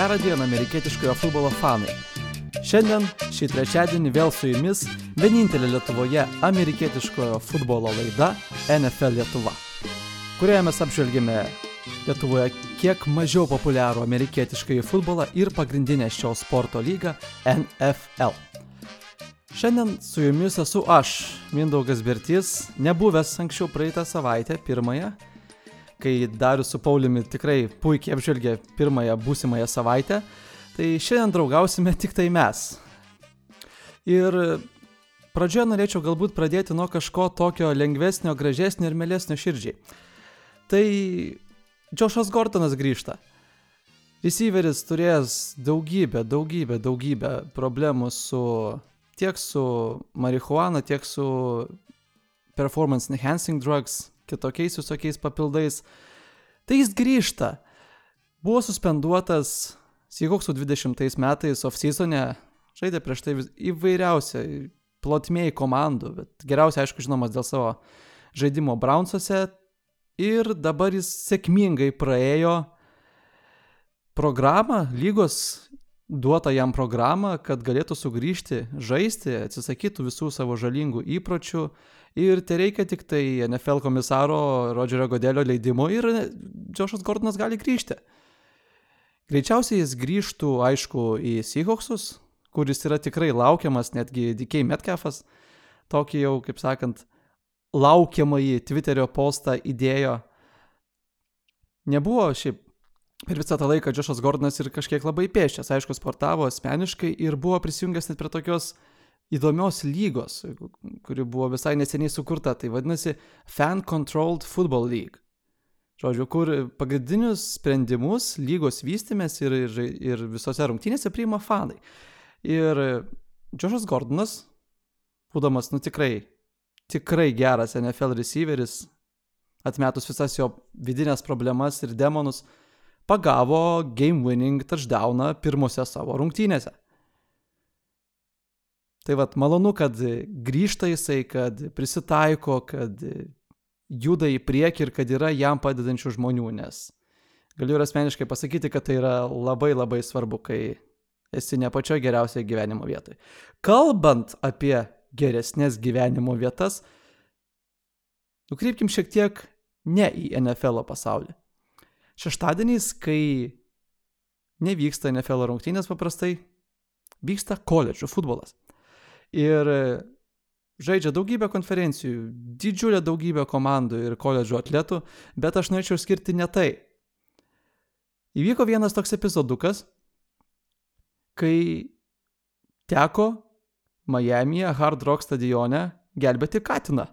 Gerą dieną amerikietiškojo futbolo fanai. Šiandien, šį trečiadienį vėl su jumis vienintelė Lietuvoje amerikietiškojo futbolo laida NFL Lietuva, kurioje mes apžvelgėme Lietuvoje kiek mažiau populiarų amerikietiškąjį futbolą ir pagrindinę šio sporto lygą NFL. Šiandien su jumis esu aš, Mindaugas Bertys, nebuvęs anksčiau praeitą savaitę, pirmąją, kai Darius su Pauliumi tikrai puikiai apžvelgė pirmąją būsimąją savaitę, tai šiandien draugausime tik tai mes. Ir pradžioje norėčiau galbūt pradėti nuo kažko tokio lengvesnio, gražesnio ir melesnio širdžiai. Tai Džošas Gortonas grįžta. Receiveris turėjęs daugybę, daugybę, daugybę problemų su tiek su marihuana, tiek su performance enhancing drugs, kitokiais visokiais papildais. Tai jis grįžta. Buvo suspenduotas Seahawksų 20 metais off-seasonė, žaidė prieš tai įvairiausią plotmėjai komandų, bet geriausiai aišku žinomas dėl savo žaidimo Brownsuose ir dabar jis sėkmingai praėjo programą, lygos duotą jam programą, kad galėtų sugrįžti, žaisti, atsisakytų visų savo žalingų įpročių ir tai reikia tik tai NFL komisaro Rodžerio Godelio leidimo ir Džošas Gordonas gali grįžti. Greičiausiai jis grįžtų, aišku, į Seahawksus, kuris yra tikrai laukiamas, netgi DK Metcalfas, tokį jau, kaip sakant, laukiamąjį Twitterio postą įdėjo. Nebuvo šiaip per visą tą laiką Džošas Gordonas ir kažkiek labai pėščias, aišku, sportavo asmeniškai ir buvo prisijungęs net prie tokios įdomios lygos, kuri buvo visai neseniai sukurta, tai vadinasi Fan Controlled Football League. Žodžiu, kur pagrindinius sprendimus lygos vystimės ir, ir, ir visose rungtynėse priima fanai. Ir Džošas Gordonas, būdamas, nu tikrai, tikrai geras NFL receiveris, atmetus visas jo vidinės problemas ir demonus, pagavo game winning touchdowną pirmose savo rungtynėse. Tai vad, malonu, kad grįžta jisai, kad prisitaiko, kad juda į priekį ir kad yra jam padedančių žmonių, nes galiu ir asmeniškai pasakyti, kad tai yra labai labai svarbu, kai esi ne pačioje geriausioje gyvenimo vietoje. Kalbant apie geresnės gyvenimo vietas, nukreipkim šiek tiek ne į NFL pasaulį. Šeštadieniais, kai nevyksta NFL rungtynės paprastai, vyksta koledžų futbolas ir žaidžia daugybę konferencijų, didžiulę daugybę komandų ir koledžų atletų, bet aš norėčiau skirti ne tai. Įvyko vienas toks epizodukas, kai teko Miami'e Hard Rock stadione gelbėti Katiną.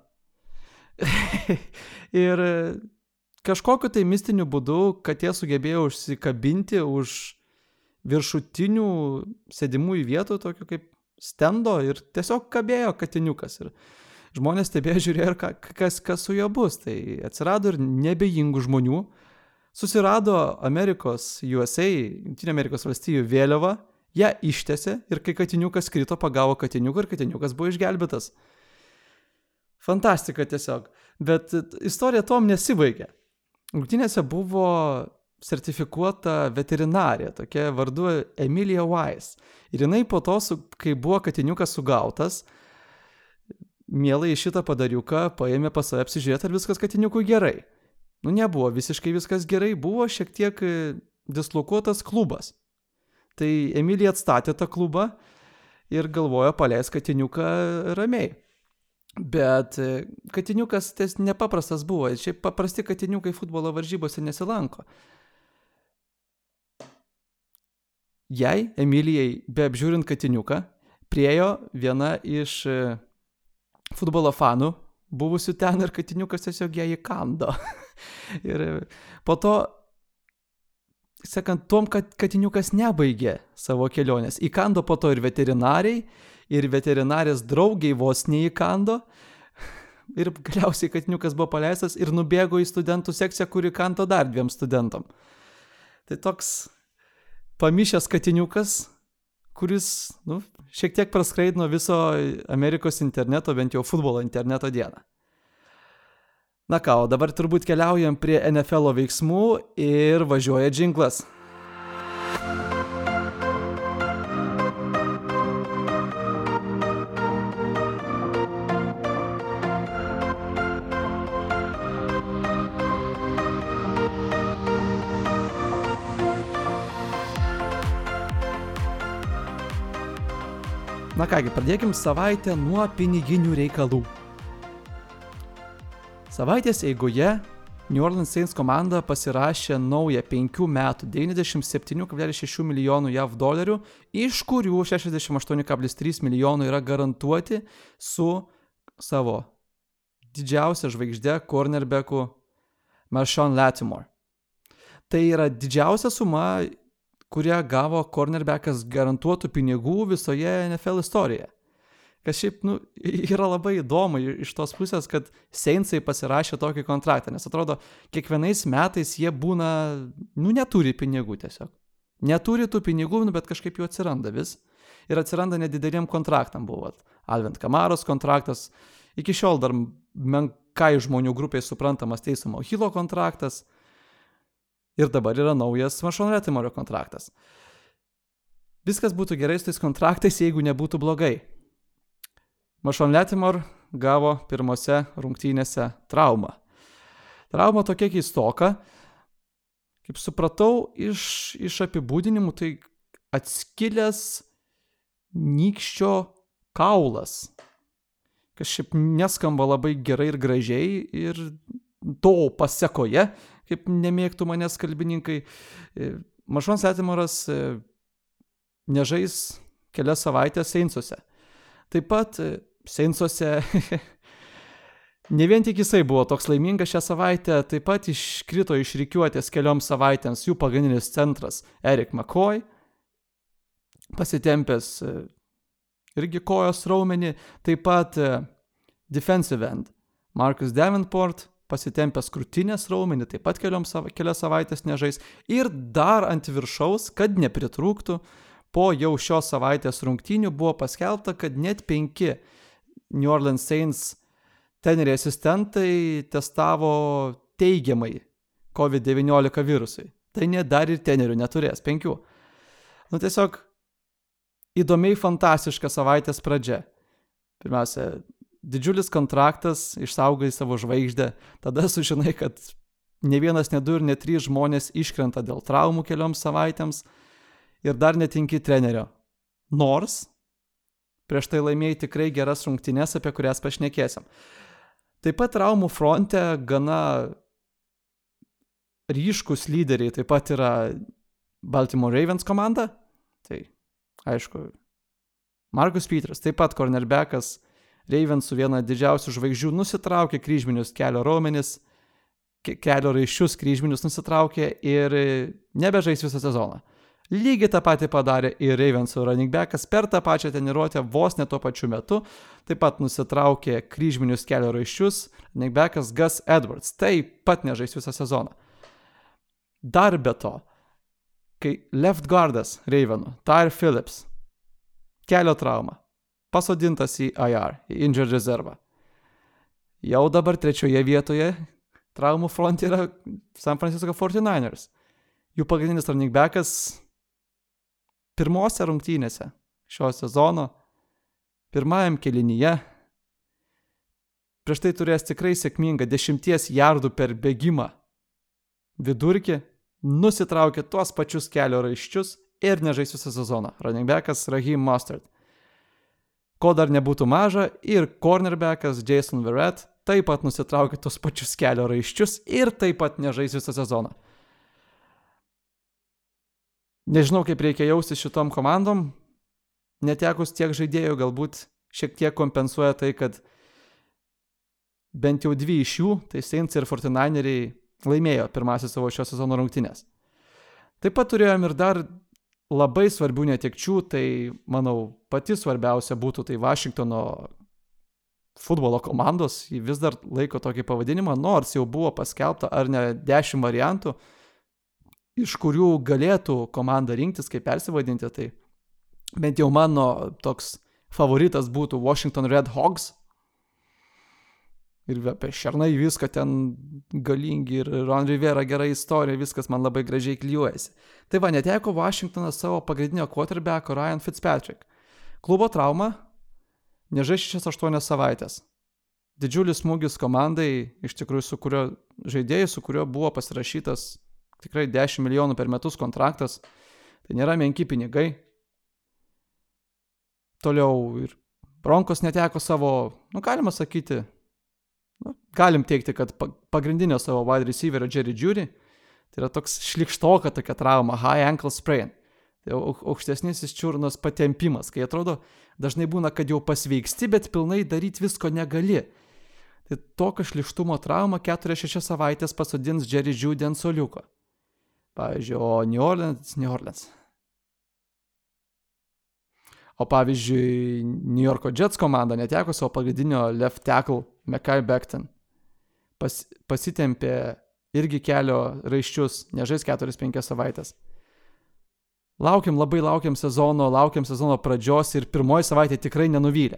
ir kažkokiu tai mistiniu būdu katė sugebėjo užsikabinti už viršutinių sėdimųjų vietų, tokių kaip stendo ir tiesiog kabėjo katiniukas. Ir žmonės stebėjo, žiūrėjo, ka, kas, kas su juo bus. Tai atsirado ir nebejingų žmonių. Susirado Amerikos USA, Junktinė Amerikos valstijų vėliava, ją ištėsi ir kai katiniukas krito, pagavo katiniuką ir katiniukas buvo išgelbėtas. Fantastika tiesiog. Bet istorija tom nesibaigė. Rungtynėse buvo sertifikuota veterinarė, tokia vardu Emilija Weiss. Ir jinai po to, kai buvo katiniukas sugautas, mielai šitą padariuką paėmė pas save apsižiūrėti, ar viskas katiniukui gerai. Nu, nebuvo visiškai viskas gerai, buvo šiek tiek e, dislokuotas klubas. Tai Emilija atstatė tą klubą ir galvojo paleis katiniuką ramiai. Bet e, katiniukas ties nepaprastas buvo, šiaip paprasti katiniukai futbolo varžybose nesilanko. Jai, Emilijai, beapžiūrint katiniuką, priejo viena iš e, futbolo fanų, buvusių ten ir katiniukas tiesiog ją įkando. ir e, po to, sakant, tom, kad katiniukas nebaigė savo kelionės. Įkando po to ir veterinariai, ir veterinarės draugiai vos neįkando. Ir galiausiai katiniukas buvo paleistas ir nubėgo į studentų sekciją, kuri kanto dar dviem studentam. Tai toks pamišęs katiniukas, kuris, nu, šiek tiek praskraidino viso Amerikos interneto, bent jau futbolo interneto dieną. Na ką, o dabar turbūt keliaujam prie NFL veiksmų ir važiuoja džinglas. Na kągi, pradėkim savaitę nuo piniginių reikalų. Savaitės eigoje New Orleans Saints komanda pasirašė naują 5 metų 97,6 milijonų JAV dolerių, iš kurių 68,3 milijonų yra garantuoti su savo didžiausia žvaigždė cornerbacku Marshawn Latimore. Tai yra didžiausia suma kurią gavo cornerbackas garantuotų pinigų visoje NFL istorijoje. Kas šiaip, nu, yra labai įdomu iš tos pusės, kad Seinsai pasirašė tokį kontraktą, nes atrodo, kiekvienais metais jie būna, nu, neturi pinigų tiesiog. Neturi tų pinigų, nu, bet kažkaip jų atsiranda vis. Ir atsiranda nedideliem kontraktam buvo. Alvent Kamaros kontraktas, iki šiol dar menkai žmonių grupiai suprantamas teismo Hilo kontraktas – Ir dabar yra naujas Mašon Retimorio kontraktas. Viskas būtų gerai su tais kontraktais, jeigu nebūtų blogai. Mašon Letimor gavo pirmose rungtynėse traumą. Trauma tokia keistoka. Kaip supratau iš, iš apibūdinimų, tai atskilęs nykščio kaulas. Kas šiaip neskamba labai gerai ir gražiai ir to pasiekoje kaip nemėgtų manęs kalbininkai. E, Mašons Etimoras e, nežais kelias savaitės Seinsuose. Taip pat e, Seinsuose ne vien tik jisai buvo toks laimingas šią savaitę, taip pat iškrito iš rykiuotės kelioms savaitėms jų pagrindinis centras Erik McCoy, pasitempęs irgi kojos raumenį, taip pat defensive end Marcus Davenport pasitempęs krūtinės raumenį, taip pat sava, kelias savaitės nežais. Ir dar ant viršaus, kad nepritrūktų, po jau šios savaitės rungtynių buvo paskelbta, kad net penki New Orleans Saints teneriai asistentai testavo teigiamai COVID-19 virusui. Tai net dar ir tenerių neturės, penkių. Nu tiesiog įdomiai fantastiška savaitės pradžia. Pirmiausia, didžiulis kontraktas, išsaugai savo žvaigždę, tada sužinai, kad ne vienas, ne du ir ne trys žmonės iškrenta dėl traumų kelioms savaitėms ir dar netinki trenerio. Nors prieš tai laimėjai tikrai geras rungtynes, apie kurias pašnekėsim. Taip pat traumų fronte gana ryškus lyderiai taip pat yra Baltimore Ravens komanda. Tai aišku, Markus Peters, taip pat cornerbackas Reivensų viena didžiausių žvaigždžių nusitraukė kryžminius kelio raumenis, kelio raiščius kryžminius nusitraukė ir nebežais visą sezoną. Lygiai tą patį padarė ir Ravensų running backas per tą pačią treniruotę vos ne tuo pačiu metu. Taip pat nusitraukė kryžminius kelio raiščius running backas Gus Edwards. Taip pat nežais visą sezoną. Dar be to, kai left guardas Ravenų, Tyre Phillips, kelio trauma, pasodintas į IR, į Injured Reservą. Jau dabar trečioje vietoje traumų fronte yra San Francisco 49ers. Jų pagrindinis running backas pirmose rungtynėse šio sezono, pirmajam kelinyje, prieš tai turės tikrai sėkmingą dešimties jardų per bėgimą vidurkį, nusitraukė tuos pačius kelio raiščius ir nežais visą sezoną. Running backas Rahim Mustard. Ko dar nebūtų maža, ir cornerbackas Jason Verrett taip pat nusitraukė tos pačius kelio raiščius ir taip pat nežais visą sezoną. Nežinau, kaip reikia jaustis šitom komandom. Netekus tiek žaidėjų galbūt šiek tiek kompensuoja tai, kad bent jau dvi iš jų, tai Saints ir Fortinaineriai, laimėjo pirmasis savo šio sezono rungtynės. Taip pat turėjom ir dar labai svarbių netekčių, tai manau pati svarbiausia būtų tai Vašingtono futbolo komandos, jį vis dar laiko tokį pavadinimą, nors jau buvo paskelbta ar ne dešimt variantų, iš kurių galėtų komanda rinktis, kaip persivadinti, tai bent jau mano toks favoritas būtų Washington Red Hogs, ir apie šernai viską ten galingi ir Ron Rivera gera istorija, viskas man labai gražiai klyjuojasi. Tai va, neteko Washingtonas savo pagrindinio quarterbacko Ryan Fitzpatrick. Klubo trauma, nežai 6-8 savaitės. Didžiulis smūgis komandai, iš tikrųjų su kurio žaidėjai, su kuriuo buvo pasirašytas tikrai 10 milijonų per metus kontraktas. Tai nėra menki pinigai. Toliau ir Bronkos neteko savo, nu galima sakyti, nu, galim teikti, kad pagrindinio savo wide receiverio Jerry Judy. Tai yra toks šlikštoka tokia trauma, high ankle sprain. Tai aukštesnis čiurnos patempimas, kai atrodo, dažnai būna, kad jau pasveiksti, bet pilnai daryti visko negali. Tai tokio šlištumo trauma 4-6 savaitės pasodins Jerry Judy ant soliuko. Pavyzdžiui, o New Orleans, New Orleans. O pavyzdžiui, New Yorko Jets komanda neteko savo pagrindinio left tackle Mekai Becton. Pas, pasitempė irgi kelio raiščius, nežais 4-5 savaitės. Laukiam, labai laukiam sezono, laukiam sezono pradžios ir pirmoji savaitė tikrai nenuvylė.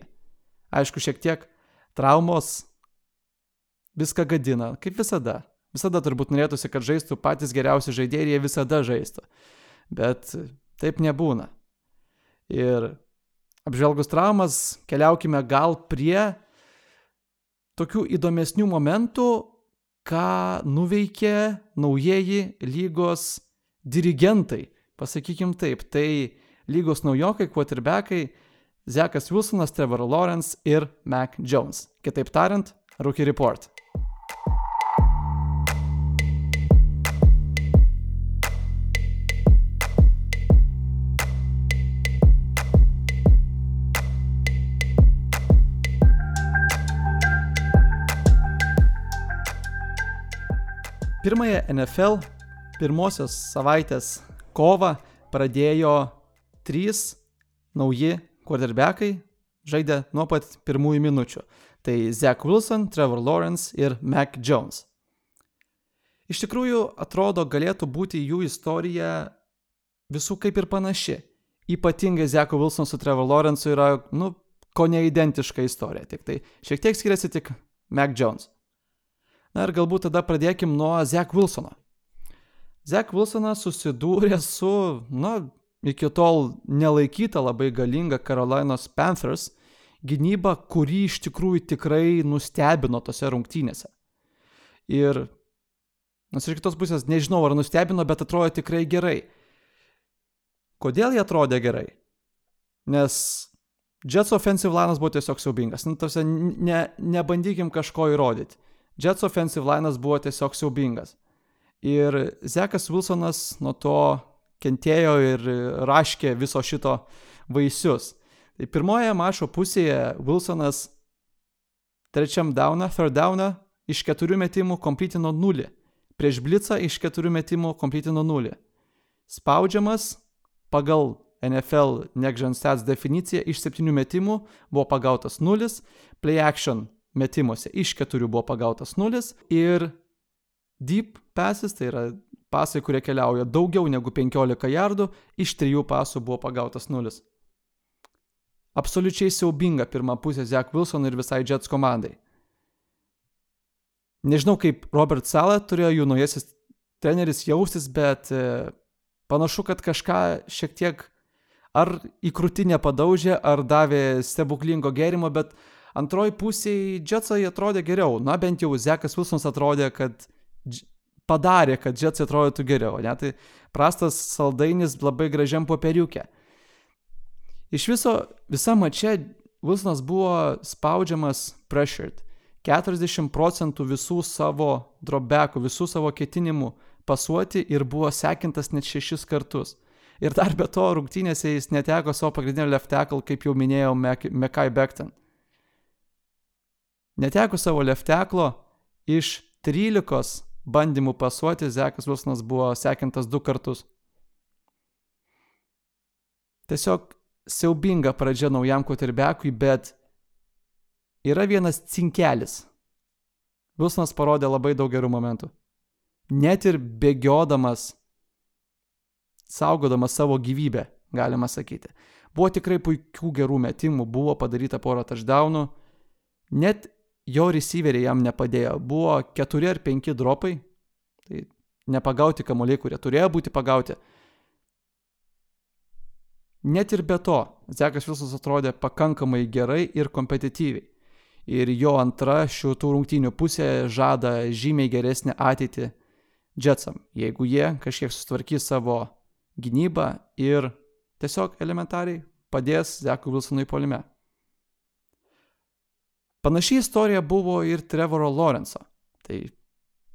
Aišku, šiek tiek traumos viską gadina, kaip visada. Visada turbūt norėtųsi, kad žaistų patys geriausi žaidėjai ir jie visada žaistų. Bet taip nebūna. Ir apžvelgus traumas, keliaukime gal prie tokių įdomesnių momentų, ką nuveikė naujieji lygos dirigentai. Pasakykim taip, tai lygos naujokai, quarterbackai Zekas Wilsonas, Trevor Lawrence ir Mac Jones. Kitaip tariant, Rookie Report. Pirmąją NFL pirmosios savaitės kovą pradėjo trys nauji quarterbackai, žaidė nuo pat pirmųjų minučių. Tai Zach Wilson, Trevor Lawrence ir Mac Jones. Iš tikrųjų, atrodo, galėtų būti jų istorija visų kaip ir panaši. Ypatingai Zach Wilson su Trevor Lawrence yra, nu, ko neidentiška istorija. Tik tai šiek tiek skiriasi tik Mac Jones. Na ir galbūt tada pradėkim nuo Zach Wilsono. Zach Wilsonas susidūrė su, na, iki tol nelaikyta labai galinga Carolinos Panthers gynyba, kuri iš tikrųjų tikrai nustebino tose rungtynėse. Ir, nors iš kitos pusės nežinau, ar nustebino, bet atrodo tikrai gerai. Kodėl jie atrodė gerai? Nes Jets offensive linas buvo tiesiog siaubingas. Nu, tarsi, ne, nebandykim kažko įrodyti. Jets offensive linas buvo tiesiog siaubingas. Ir Zekas Wilsonas nuo to kentėjo ir raškė viso šito vaisius. Tai pirmoje mačo pusėje Wilsonas trečiam downą, third downą iš keturių metimų komplytino nulį. Prieš Blitzą iš keturių metimų komplytino nulį. Spaudžiamas pagal NFL Next Gen Stats definiciją iš septynių metimų buvo pagautas nulis, play action metimuose iš keturių buvo pagautas nulis ir deep passes, tai yra pasai, kurie keliauja daugiau negu 15 jardų, iš trijų pasų buvo pagautas nulis. Absoliučiai siaubinga pirma pusė Zach Wilson ir visai Jets komandai. Nežinau, kaip Robert Sala turėjo jų naujasis treneris jaustis, bet e, panašu, kad kažką šiek tiek ar į krūtinę padaužė, ar davė stebuklingo gerimo, bet Antroji pusėje Jetsai atrodė geriau. Na, bent jau Zekas Wilsonas atrodė, kad padarė, kad Jetsai atrodytų geriau. Ne? Tai prastas saldainis labai gražiam popieriukė. Iš viso, visa mačia Wilsonas buvo spaudžiamas pressured. 40 procentų visų savo drobekų, visų savo ketinimų pasuoti ir buvo sekintas net šešis kartus. Ir dar be to rungtynėse jis neteko savo pagrindinio left tackle, kaip jau minėjau, Mekai Bekton. Neteko savo lefteklo, iš 13 bandymų pasuoti Zekas Wilsonas buvo sekintas du kartus. Tiesiog siaubinga pradžia naujam kotirbekui, bet yra vienas cinkelis. Wilsonas parodė labai daug gerų momentų. Net ir bėgiodamas, saugodamas savo gyvybę, galima sakyti. Buvo tikrai puikių gerų metimų, buvo padaryta pora touchdownų. Net jo receiveriai jam nepadėjo. Buvo keturi ar penki dropai, tai nepagauti kamuoliai, kurie turėjo būti pagauti. Net ir be to, Zekas Vilsas atrodė pakankamai gerai ir kompetityviai. Ir jo antra šių tų rungtynių pusė žada žymiai geresnę ateitį Jetsam, jeigu jie kažkiek sustvarkys savo gynybą ir tiesiog elementariai padės Zekui Wilsonui polime. Panaši istorija buvo ir Trevoro Lorenzo. Tai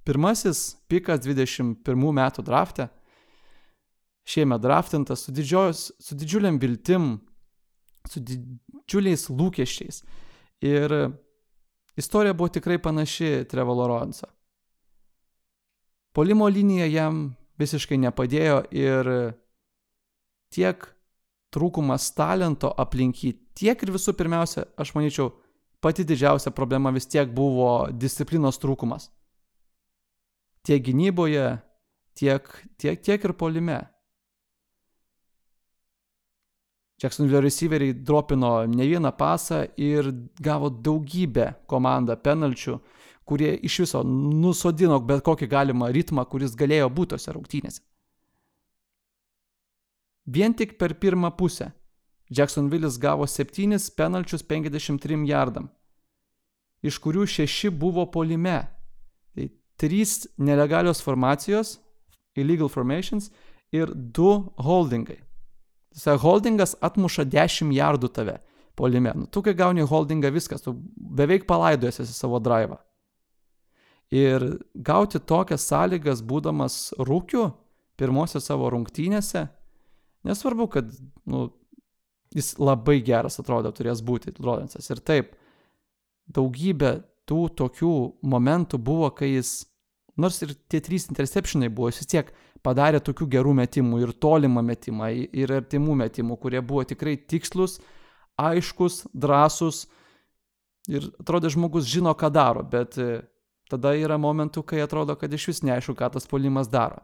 pirmasis pikas 21 metų drafte, šiemet draftintas su, didžios, su didžiuliam viltim, su didžiuliais lūkesčiais. Ir istorija buvo tikrai panaši Trevoro Lorenzo. Polimo linija jam visiškai nepadėjo ir tiek trūkumas talento aplink jį, tiek ir visų pirmiausia, aš manyčiau, pati didžiausia problema vis tiek buvo disciplinos trūkumas. Tiek gynyboje, tiek, tiek, tiek ir polime. Jacksonville receiveriai dropino ne vieną pasą ir gavo daugybę komandą penalčių, kurie iš viso nusodino bet kokį galimą ritmą, kuris galėjo būti tose rungtynėse. Vien tik per pirmą pusę Jacksonville'is gavo 7 penalčius 53 jardam, iš kurių 6 buvo polime. Tai 3 nelegalios formacijos, illegal formations ir 2 holdingai. Tai holdingas atmuša 10 jardų tave polime. Nu, tu kai gauni holdingą viskas, tu beveik palaidojęs esi savo drivą. Ir gauti tokias sąlygas, būdamas rūkiu, pirmosiose savo rungtynėse, nesvarbu, kad nu, jis labai geras atrodo turės būti Lorenzas. Ir taip, daugybė tų tokių momentų buvo, kai jis, nors ir tie trys interceptionai buvo, jis vis tiek padarė tokių gerų metimų ir tolimą metimą, ir artimų metimų, kurie buvo tikrai tikslus, aiškus, drąsus. Ir atrodo, žmogus žino, ką daro, bet tada yra momentų, kai atrodo, kad iš vis neaišku, ką tas polimas daro.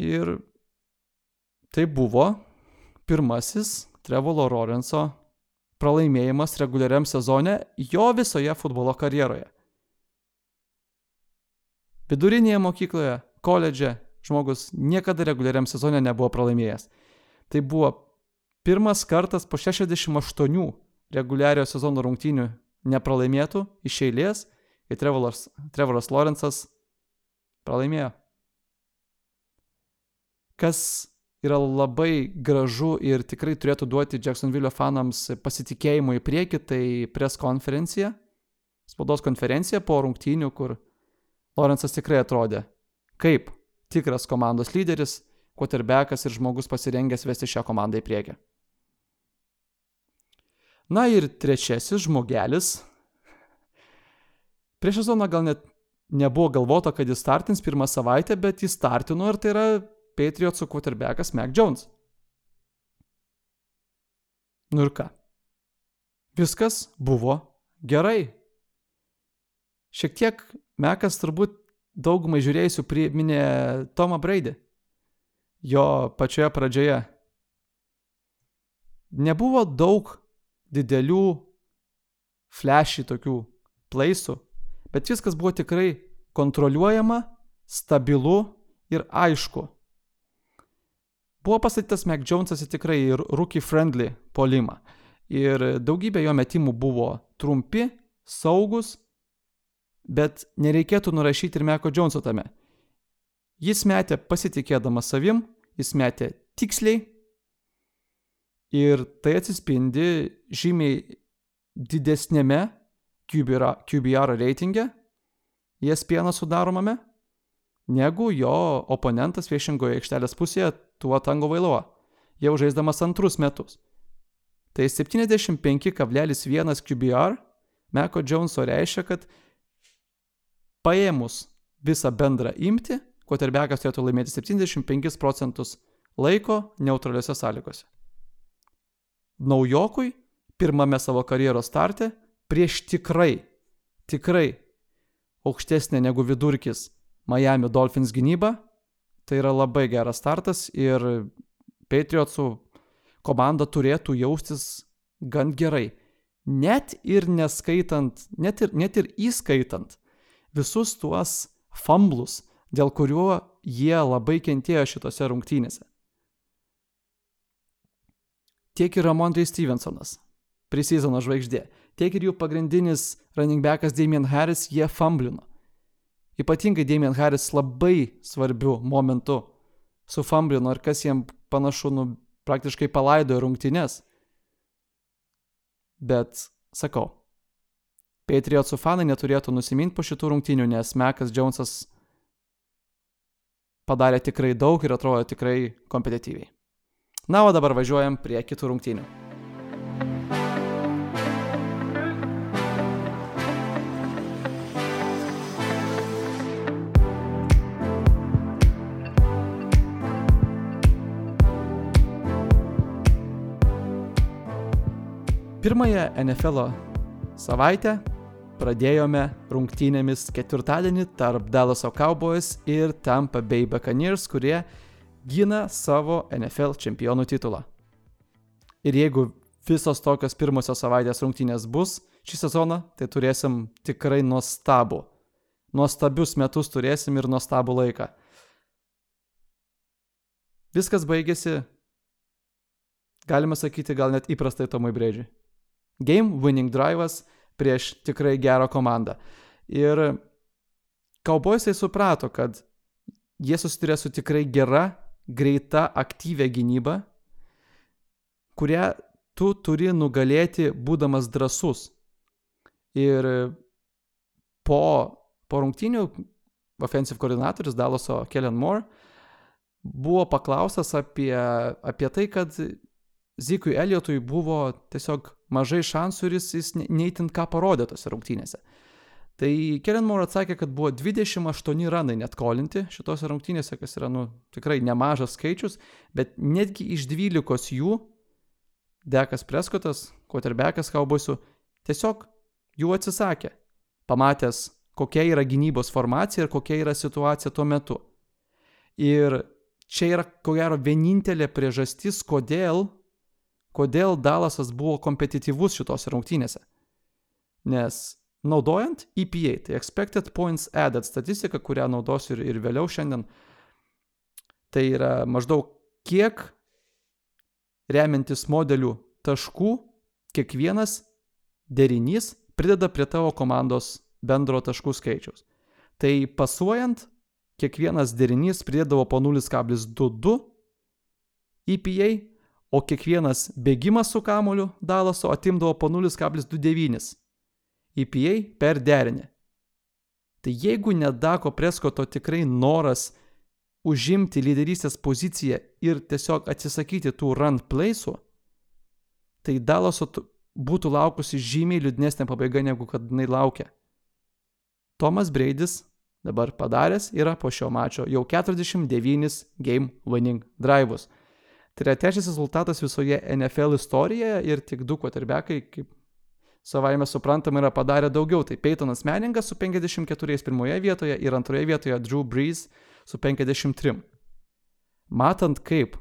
Ir tai buvo pirmasis Trevolo Lorenzo pralaimėjimas reguliariam sezone jo visoje futbolo karjeroje. Vidurinėje mokykloje, koledže žmogus niekada reguliariam sezone nebuvo pralaimėjęs. Tai buvo pirmas kartas po 68 reguliariojo sezono rungtynių nepralaimėtų iš eilės kai Trevoras, Trevoras Lorenzas pralaimėjo. Kas yra labai gražu ir tikrai turėtų duoti Jacksonville fanams pasitikėjimo į priekį, tai pres konferencija, spaudos konferencija po rungtynių, kur Lorenzas tikrai atrodė kaip tikras komandos lyderis, quarterbackas ir žmogus pasirengęs vesti šią komandą į priekį. Na ir trečiasis žmogelis, Prieš sezoną gal net nebuvo galvota, kad jis startins pirmą savaitę, bet jis startino ir tai yra Patriotsų quarterbackas Mac Jones. Nu ir ką? Viskas buvo gerai. Šiek tiek Mekas turbūt daugumai žiūrėjusių priminė Tomą Brady. Jo pačioje pradžioje. Nebuvo daug didelių flashy tokių plaisų, bet viskas buvo tikrai kontroliuojama, stabilu ir aišku. Buvo pastatytas Mac Jonesas į tikrai rookie friendly polimą. Ir daugybė jo metimų buvo trumpi, saugus, bet nereikėtų nurašyti ir Meko Joneso tame. Jis metė pasitikėdamas savim, jis metė tiksliai ir tai atsispindi žymiai didesnėme QBR, QBR reitinge, ESPN sudaromame, negu jo oponentas viešingoje aikštelės pusėje tuo tango vailoa, jau žaisdamas antrus metus. Tai 75,1 QBR Meko Joneso reiškia, kad paėmus visą bendrą imti, quarterbackas turėtų laimėti 75 procentus laiko neutraliuose sąlygose. Naujokui pirmame savo karjeros starte prieš tikrai, tikrai aukštesnė negu vidurkis Miami Dolphins gynyba, tai yra labai geras startas ir Patriotsų komanda turėtų jaustis gan gerai. Net ir neskaitant, net ir, net ir įskaitant visus tuos famblus, dėl kuriuo jie labai kentėjo šitose rungtynėse. Tiek ir Ramondrai Stevensonas, prisizono žvaigždė, tiek ir jų pagrindinis running backas Damien Harris, jie famblino. Ypatingai Damien Harris labai svarbių momentų sufamblino ir kas jiem panašu, nu, praktiškai palaidojo rungtynes. Bet, sakau, Patriotsų fanai neturėtų nusiminti po šitų rungtynių, nes Mekas Jonesas padarė tikrai daug ir atrodo tikrai kompetityviai. Na, o dabar važiuojam prie kitų rungtynių. Pirmąją NFL savaitę pradėjome rungtynėmis ketvirtadienį tarp Dallaso Cowboys ir Tampa Bay Buccaneers, kurie gina savo NFL čempionų titulą. Ir jeigu visos tokios pirmosios savaitės rungtynės bus šį sezoną, tai turėsim tikrai nuostabų. Nuostabius metus turėsim ir nuostabų laiką. Viskas baigėsi, galima sakyti, gal net įprastai Tomui Breidžiui. Game winning drive'as prieš tikrai gerą komandą. Ir Cowboysai suprato, kad jie susiduria su tikrai gera, greita, aktyvia gynyba, kurią tu turi nugalėti būdamas drasus. Ir po, po rungtynių offensive koordinatorius Dalaso Kellen Moore buvo paklaustas apie, apie tai, kad Zikui Eliotui buvo tiesiog mažai šansų ir jis, jis neįtint ką parodė tose rungtynėse. Tai Kellen Moore atsakė, kad buvo 28 ranai net kolinti šitose rungtynėse, kas yra nu, tikrai nemažas skaičius, bet netgi iš 12 jų Dekas Preskotas, quarterbackas Kauboisų, tiesiog jų atsisakė, pamatęs, kokia yra gynybos formacija ir kokia yra situacija tuo metu. Ir čia yra, ko gero, vienintelė priežastis, kodėl kodėl Dalasas buvo kompetityvus šitose rungtynėse. Nes naudojant EPA, tai Expected Points Added statistiką, kurią naudosiu ir, ir vėliau šiandien, tai yra maždaug kiek remiantis modelių taškų kiekvienas derinys prideda prie tavo komandos bendro taškų skaičiaus. Tai pasuojant, kiekvienas derinys pridėdavo po 0,22 EPA o kiekvienas bėgimas su kamoliu Dalaso atimdavo po 0,29 EPA per derinį. Tai jeigu ne Dako Preskoto tikrai noras užimti lyderystės poziciją ir tiesiog atsisakyti tų run playsų, tai Dalaso būtų laukusi žymiai liūdnesnė pabaiga negu kad jinai laukia. Tomas Breidis dabar padaręs yra po šio mačo jau 49 game winning drive'us. Tai yra trečias rezultatas visoje NFL istorijoje ir tik du quarterbackai, kaip savaime suprantama, yra padarę daugiau. Tai Peytonas Meningas su 54 pirmoje vietoje ir antroje vietoje Drew Brees su 53. Matant, kaip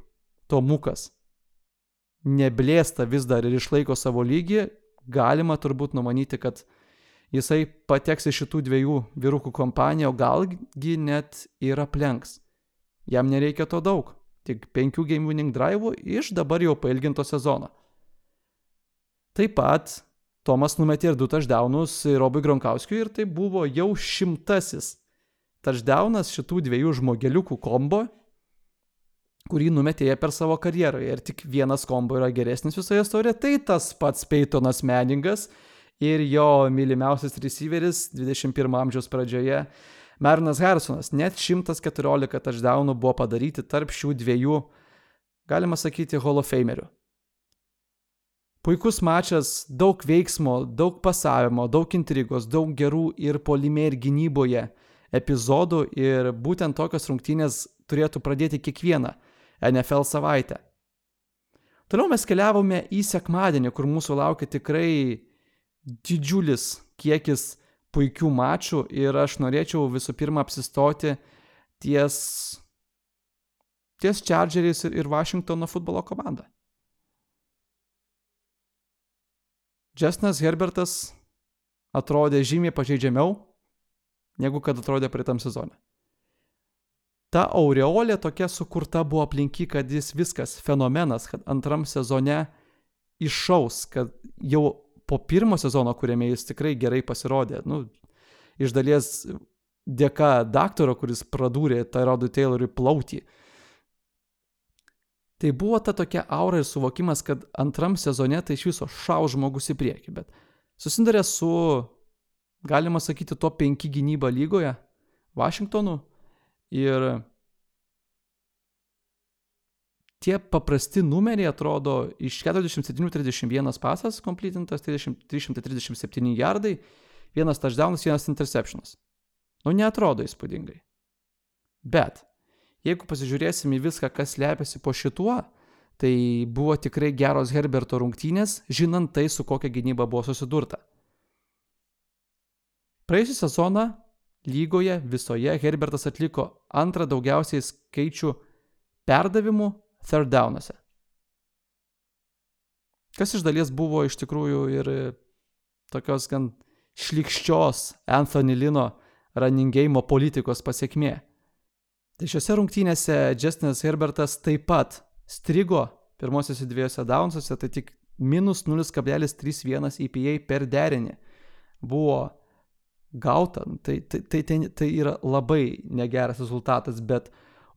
Tomukas neblėsta vis dar ir išlaiko savo lygį, galima turbūt numanyti, kad jisai pateks į šitų dviejų vyrukų kompaniją, o galgi net ir aplenks. Jam nereikia to daug tik 5 game winning drive'ų iš dabar jau pailginto sezono. Taip pat Tomas numetė ir du touchdownus Robui Gronkauskiui ir tai buvo jau šimtasis touchdownas šitų dviejų žmogeliukų kombo, kurį numetė per savo karjerą. Ir tik vienas kombo yra geresnis visoje istorijoje, tai tas pats Peytonas Meningas ir jo mylimiausias receiveris 21 amžiaus pradžioje Marinas Harrisonas net 114 touchdownų buvo padaryti tarp šių dviejų, galima sakyti, Hall of Famerių. Puikus mačas, daug veiksmo, daug pasavimo, daug intrigos, daug gerų ir polime ir gynyboje epizodų ir būtent tokios rungtynės turėtų pradėti kiekvieną NFL savaitę. Toliau mes keliavome į sekmadienį, kur mūsų laukia tikrai didžiulis kiekis puikių mačų ir aš norėčiau visų pirma apsistoti ties, ties Chargeriais ir, ir Washingtono futbolo komanda. Justinas Herbertas atrodė žymiai pažeidžiamiau, negu kad atrodė praeitam sezone. Ta aureolė tokia sukurta buvo aplinky, kad jis viskas fenomenas, kad antram sezone iššaus, kad jau po pirmo sezono, kuriame jis tikrai gerai pasirodė, nu, iš dalies dėka daktaro, kuris pradūrė Tyrodui Taylorui plautį. Tai buvo ta tokia aura ir suvokimas, kad antram sezone tai iš viso šau žmogus į priekį, bet susidarė su, galima sakyti, to penki gynyba lygoje, Vašingtonu ir tie paprasti numeriai atrodo iš 47-31 pasas kompletintas, 337 jardai, vienas touchdownas, vienas interceptionas. Nu, neatrodo įspūdingai. Bet Jeigu pasižiūrėsim į viską, kas slepiasi po šituo, tai buvo tikrai geros Herberto rungtynės, žinant tai, su kokia gynyba buvo susidurta. Praėjusią sezoną lygoje visoje Herbertas atliko antrą daugiausiai skaičių perdavimų third downose. Kas iš dalies buvo iš tikrųjų ir tokios gan šlikščios Anthony Lino runingėjimo politikos pasiekmė. Tai šiuose rungtynėse Justinas Herbertas taip pat strigo pirmosiuose dviejose downsuose, tai tik minus 0,31 EPA per derinį buvo gauta. Tai, tai, tai, tai, tai yra labai negeras rezultatas, bet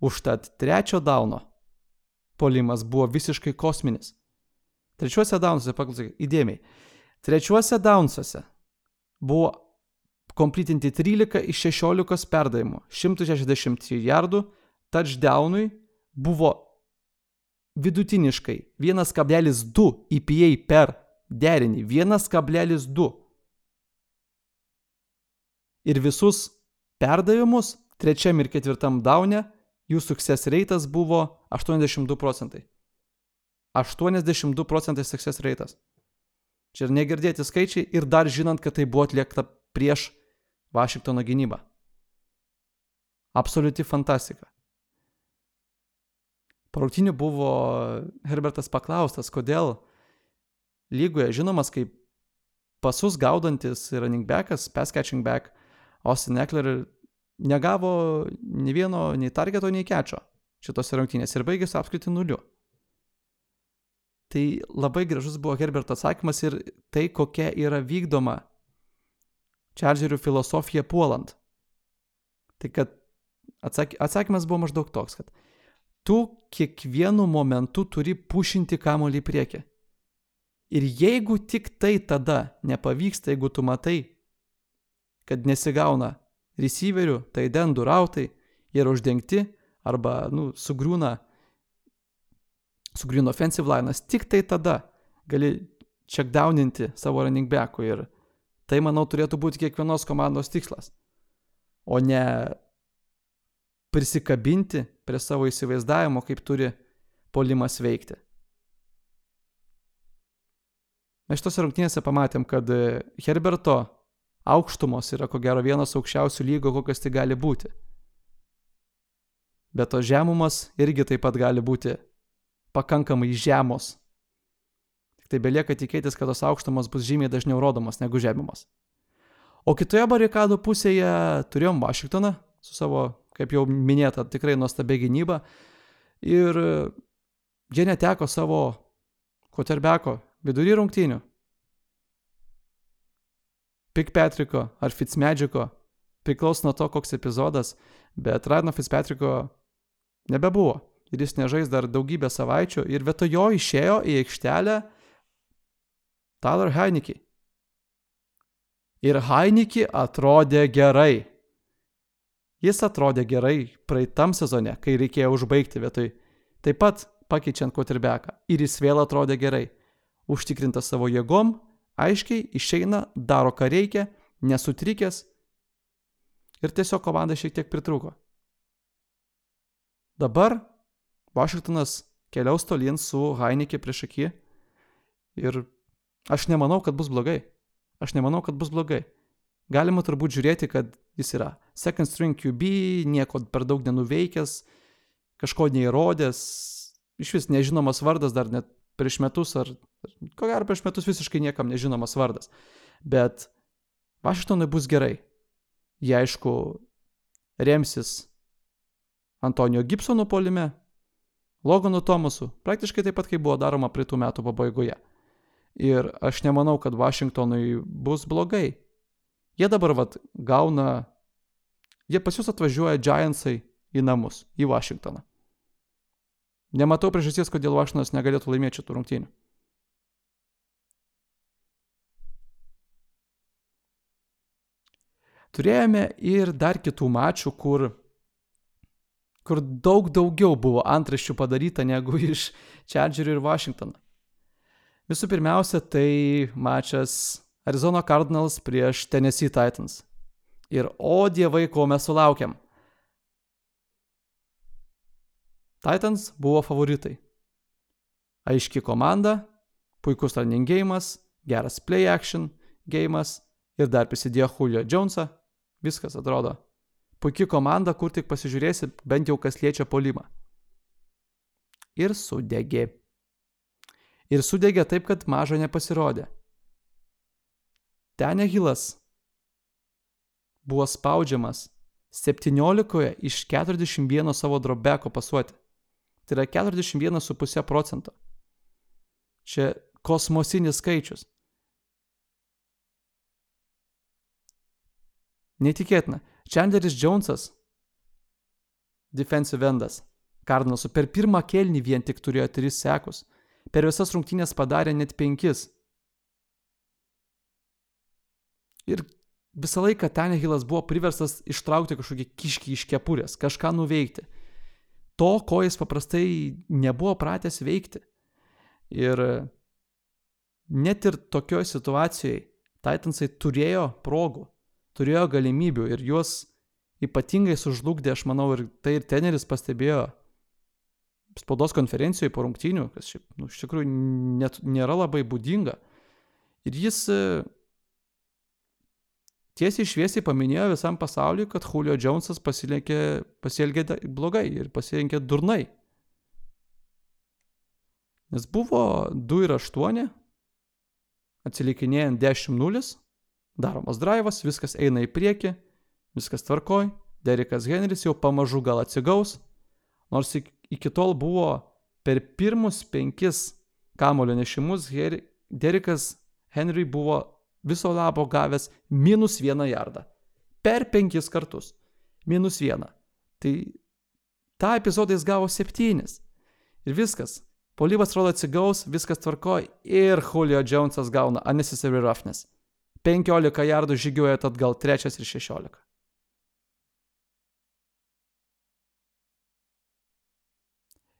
užtat trečio dauno polimas buvo visiškai kosminis. Trečiuose downsuose, paklausykit, įdėmiai, trečiuose downsuose buvo kompletinti 13 iš 16 perdavimų, 160 jardų, touchdownui buvo vidutiniškai 1,2 EPA per derinį, 1,2. Ir visus perdavimus trečiam ir ketvirtam daune jų success reitas buvo 82 procentai. 82 procentai success reitas. Čia ir negirdėti skaičiai ir dar žinant, kad tai buvo atliekta prieš Vašingtono gynybą. Absoliuti fantastika. Parautinių buvo Herbertas paklaustas, kodėl lygoje žinomas kaip pasus gaudantis running backas, pass catching back, Austin Eckler negavo nei vieno, nei targeto, nei kečio šitose rungtynėse ir baigėsi apskritai nuliu. Tai labai gražus buvo Herberto atsakymas ir tai, kokia yra vykdoma čaržerių filosofiją puolant. Tai kad atsak, atsakymas buvo maždaug toks, kad tu kiekvienu momentu turi pušinti kamolį į priekį. Ir jeigu tik tai tada nepavyksta, jeigu tu matai, kad nesigauna receiverių, tai dendų rautai, jie yra uždengti arba, nu, sugriūna, sugriūna offensive linas, tik tai tada gali checkdowninti savo running back'ų ir Tai, manau, turėtų būti kiekvienos komandos tikslas. O ne prisikabinti prie savo įsivaizdavimo, kaip turi polimas veikti. Mes šitose rungtynėse pamatėm, kad Herberto aukštumos yra ko gero vienas aukščiausių lygo, kokios tai gali būti. Bet to žemumas irgi taip pat gali būti pakankamai žemos Tai belieka tikėtis, kad tos aukštumos bus žymiai dažniau rodomos negu žemimas. O kitoje barikadų pusėje turėjom Vašingtoną su savo, kaip jau minėta, tikrai nuostabia gynyba. Ir jie neteko savo koterbeko vidury rungtynių. Pikpatriko ar Fitzmagiko priklauso nuo to, koks epizodas, bet Radno Fitzpatriko nebebuvo. Ir jis nežais dar daugybę savaičių ir vietoj jo išėjo į aikštelę Tyler Heineke. Ir Heineke atrodė gerai. Jis atrodė gerai praeitam sezone, kai reikėjo užbaigti vietoj. Taip pat pakeičiant quarterbacką. Ir jis vėl atrodė gerai. Užtikrintas savo jėgom, aiškiai išeina, daro ką reikia, nesutrikęs. Ir tiesiog komanda šiek tiek pritruko. Dabar Vašingtonas keliaus tolyn su Heineke prieš akį ir Aš nemanau, kad bus blogai. Aš nemanau, kad bus blogai. Galima turbūt žiūrėti, kad jis yra second string QB, nieko per daug nenuveikęs, kažko neįrodęs, iš vis nežinomas vardas dar net prieš metus ar, ko gero prieš metus visiškai niekam nežinomas vardas. Bet Vašingtonui bus gerai. Jie aišku remsis Antonijo Gibsono polime, Loganu Tomasu, praktiškai taip pat, kaip buvo daroma pritų metų pabaigoje. Ir aš nemanau, kad Vašingtonui bus blogai. Jie dabar vat gauna, jie pas jūs atvažiuoja Giantsai į namus, į Vašingtoną. Nematau priežasties, kodėl Vašinas negalėtų laimėti šitų rungtynių. Turėjome ir dar kitų mačų, kur, kur daug daugiau buvo antraščių padaryta negu iš Chargerių ir Washingtono. Visų pirmiausia, tai mačas Arizona Cardinals prieš Tennessee Titans. Ir o dievai, ko mes sulaukiam. Titans buvo favoritai. Aiški komanda, puikus running gėjimas, geras play action gėjimas ir dar prisidėjo Julio Jonesą. Viskas atrodo. Puikia komanda, kur tik pasižiūrėsi, bent jau kas liečia polimą. Ir sudegė. Ir sudegė taip, kad mažo nepasirodė. Tenehilas buvo spaudžiamas 17 iš 41 savo drobeko pasuoti. Tai yra 41,5 procento. Čia kosmosinis skaičius. Neįtikėtina. Chandleris Jonesas, defensive endas, Cardinalsų per pirmą kelnį vien tik turėjo 3 sekus. Per visas rungtynės padarė net 5. Ir visą laiką Tanehilas buvo priverstas ištraukti kažkokį kiškį iš kepurės, kažką nuveikti to, ko jis paprastai nebuvo pratęs veikti. Ir net ir tokioje situacijoje Titansai turėjo progų, turėjo galimybių ir juos ypatingai sužlugdė, aš manau, ir tai ir teneris pastebėjo spaudos konferencijoje po rungtynių, kas šiaip, nu, iš tikrųjų net, nėra labai būdinga. Ir jis tiesiai šviesiai paminėjo visam pasauliu, kad Julio Jonesas pasielgė blogai ir pasirinkė durnai. Nes buvo 2 ir 8, atsilikinėjant 10-0, daromas drivas, viskas eina į priekį, viskas tvarkoj, Derikas Henris jau pamažu gal atsigaus, nors iki tol buvo per pirmus penkis kamulio nešimus Derikas Henry buvo viso labo gavęs minus vieną jardą. Per penkis kartus. Minus vieną. Tai tą epizodą jis gavo septynis. Ir viskas. Polyvas rodo atsigaus, viskas tvarkoj ir Julio Jonesas gauna unnecessary roughness. 15 jardų žygiuoja atgal trečias ir 16.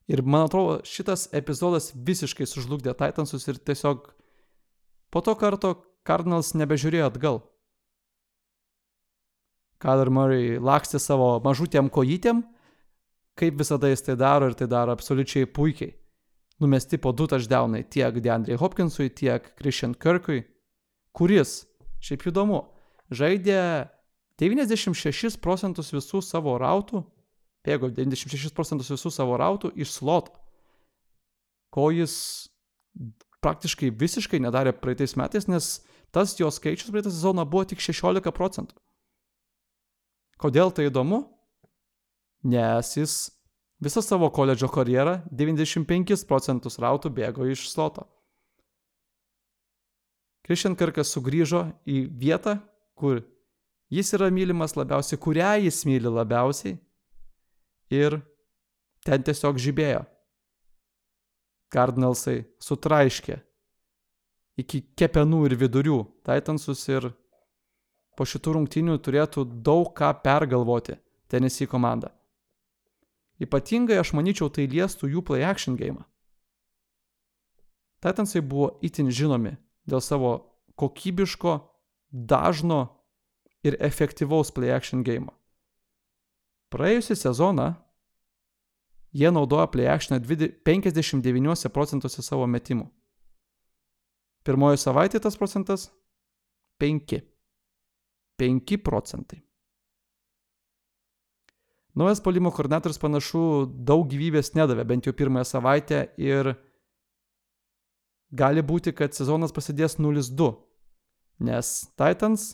Ir man atrodo, šitas epizodas visiškai sužlugdė Titansus ir tiesiog po to karto Cardinals nebežiūrėjo atgal. Kyler Murray lakstė savo mažutėm kojytėm, kaip visada jis tai daro ir tai daro absoliučiai puikiai. Numesti po du touchdownai tiek DeAndre Hopkinsui, tiek Christian Kirkui, kuris, šiaip įdomu, žaidė 96 procentus visų savo rautų, bėgo 96 procentus visų savo rautų iš sloto, ko jis praktiškai visiškai nedarė praeitais metais, nes tas jo skaičius praeitą sezoną buvo tik 16 procentų. Kodėl tai įdomu? Nes jis visą savo koledžo karjerą 95 procentus rautų bėgo iš sloto. Christian Kirkas sugrįžo į vietą, kur jis yra mylimas labiausiai, kurią jis myli labiausiai ir ten tiesiog žibėjo. Cardinalsai sutraiškė iki kepenų ir vidurių Titansus ir po šitų rungtynių turėtų daug ką pergalvoti Tennessee komanda. Ypatingai aš manyčiau tai liestų jų play action game. Titansai buvo itin žinomi dėl savo kokybiško, dažno ir efektyvaus play action game. Praėjusią sezoną jie naudojo play actioną 59 procentuose savo metimų. Pirmoji savaitė tas procentas 5. 5 procentai. Naujas polimo koordinatorius panašu daug gyvybės nedavė, bent jau pirmąją savaitę ir gali būti, kad sezonas prasidės 0-2, nes Titans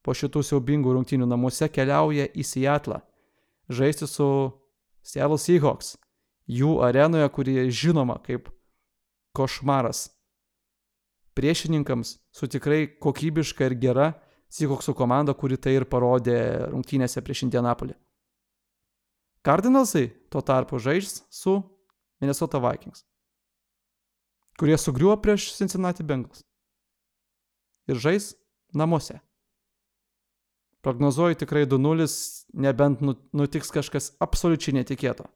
po šitų siaubingų rungtynių namuose keliauja į Seattle žaisti su Seattle Seahawks, jų arenoje, kuri žinoma kaip košmaras priešininkams su tikrai kokybiška ir gera Seahawksų komanda, kuri tai ir parodė rungtynėse prieš Indianapolį. Cardinalsai tuo tarpu žais su Minnesota Vikings, kurie sugriuvo prieš Cincinnati Bengals ir žais namuose. Prognozuoju tikrai 2-0, nebent nu, nutiks kažkas absoliučiai netikėto.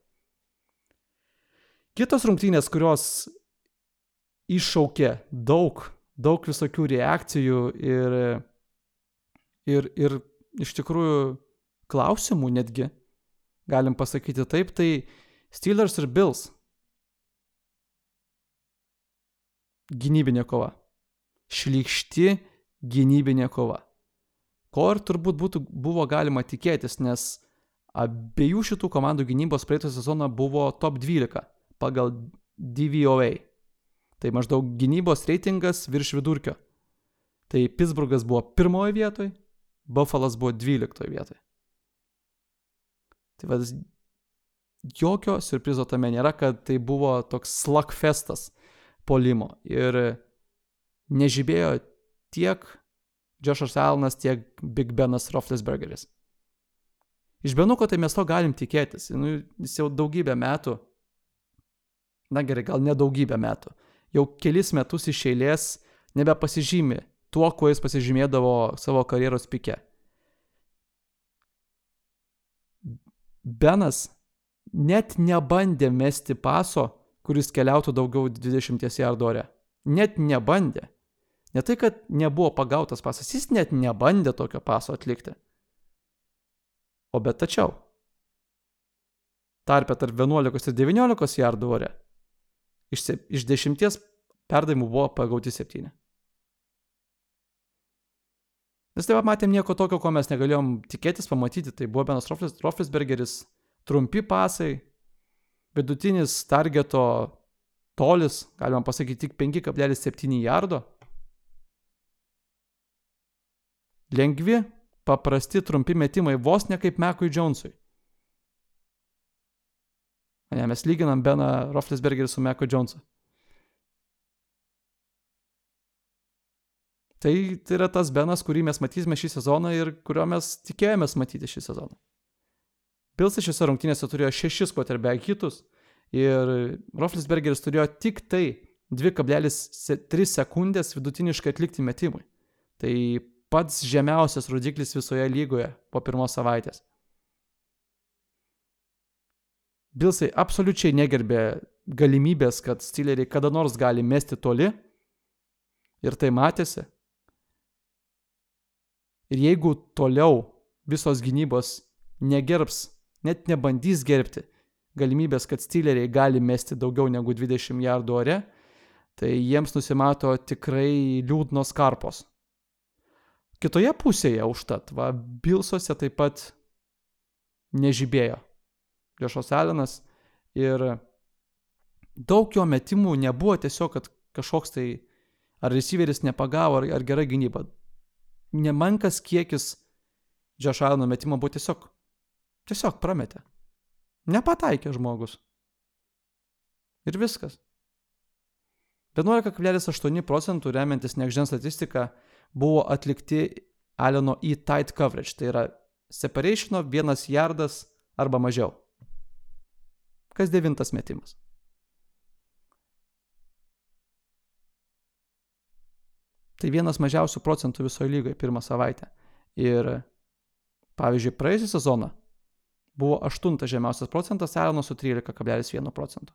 Kitos rungtynės, kurios iššaukė daug, daug visokių reakcijų ir, ir, ir iš tikrųjų klausimų netgi, galim pasakyti taip, tai Steelers ir Bills. Gynybinė kova. Šlykšti gynybinė kova. Ko ir turbūt būtų, buvo galima tikėtis, nes abiejų šitų komandų gynybos praeitą sezoną buvo top 12 pagal DVOA. Tai maždaug gynybos reitingas virš vidurkio. Tai Pittsburghas buvo pirmoje vietoje, Buffalas buvo 12 vietoje. Tai vad, jokio surprizo tame nėra, kad tai buvo toks slugfestas polimo. Ir nežibėjo tiek Joshas Alanas, tiek Big Benas Roethlisbergeris. Iš Benuko tai mes to galim tikėtis. Nu, jis jau daugybę metų, na gerai, gal ne daugybę metų, jau kelis metus iš eilės nebepasižymi tuo, kuo jis pasižymėdavo savo karjeros pike. Benas net nebandė mesti paso, kuris keliautų daugiau 20 jardų ore. Net nebandė. Ne tai, kad nebuvo pagautas pasas, jis net nebandė tokio paso atlikti. O bet tačiau. Tarpė tarp 11 ir 19 jardų ore. Iš, iš 10 perdavimų buvo pagauti 7. Nes taip pat matėm nieko tokio, ko mes negalėjom tikėtis pamatyti. Tai buvo Benas Roflisbergeris, trumpi pasai, vidutinis targeto tolis, galima pasakyti, tik 5,7 jardo. Lengvi, paprasti, trumpi metimai, vos ne kaip Mekui Jonesui. Ne, mes lyginam Beną Roflisbergerį su Meku Jonesu. Tai, tai yra tas Benas, kurį mes matysime šį sezoną ir kurio mes tikėjomės matyti šį sezoną. Pilsas šiose rungtynėse turėjo šešis quarterback hitus ir Roflisbergeris turėjo tik tai 2,3 sekundės vidutiniškai atlikti metimui. Tai pats žemiausias rodiklis visoje lygoje po pirmos savaitės. Bilsai absoliučiai negerbė galimybės, kad Steeleriai kada nors gali mesti toli. Ir tai matėsi. Ir jeigu toliau visos gynybos negerbs, net nebandys gerbti galimybės, kad Steeleriai gali mesti daugiau negu 20 jardų ore, tai jiems nusimato tikrai liūdnos karpos. Kitoje pusėje užtat, va, Bilsuose taip pat nežibėjo Jošos Alenas ir daug jo metimų nebuvo tiesiog, kad kažkoks tai ar receiveris nepagavo, ar, ar gera gynyba nemankas kiekis Džošalano metimo buvo tiesiog, tiesiog prametė. Nepataikė žmogus. Ir viskas. 11,8 procentų remiantis nekžen statistika buvo atlikti Aleno į tight coverage, tai yra separationo vienas jardas arba mažiau. Kas devintas metimas. Tai vienas mažiausių procentų visoje lygoje pirmą savaitę. Ir pavyzdžiui, praėjusią sezoną buvo aštuntas žemiausias procentas Arono su 13,1 procentų.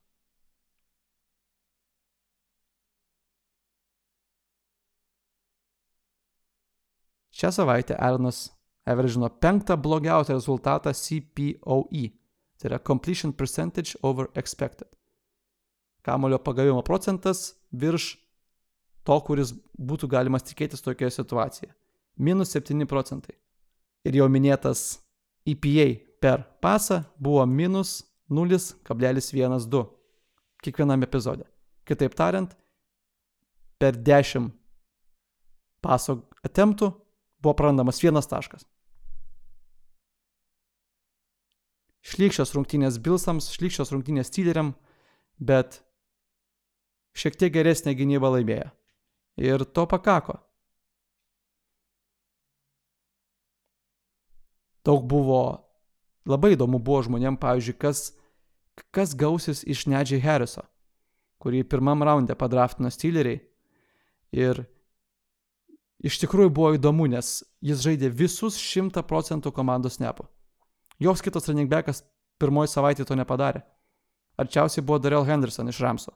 Šią savaitę Aronas averagino penktą blogiausią rezultatą CPOE, tai yra Completion Percentage over Expected. Kamulio pagavimo procentas virš to, kuris būtų galimas tikėtis tokioje situacijoje. Minus 7 procentai. Ir jau minėtas EPA per pasą buvo minus 0,12 kiekvienam epizode. Kitaip tariant, per 10 paso attemptų buvo prarandamas vienas taškas. Šlykščios rungtynės Bilsams, šlykščios rungtynės Steeleriam, bet šiek tiek geresnė gynyba laimėjo. Ir to pakako. Daug buvo, labai įdomu buvo žmonėm, pavyzdžiui, kas, kas gausis iš Nedžiai Harriso, kurį pirmam raunde padraftino Steeleriai. Ir iš tikrųjų buvo įdomu, nes jis žaidė visus 100 procentų komandos nepų. Joks kitas running backas pirmoji savaitė to nepadarė. Arčiausiai buvo Darrell Henderson iš Ramso.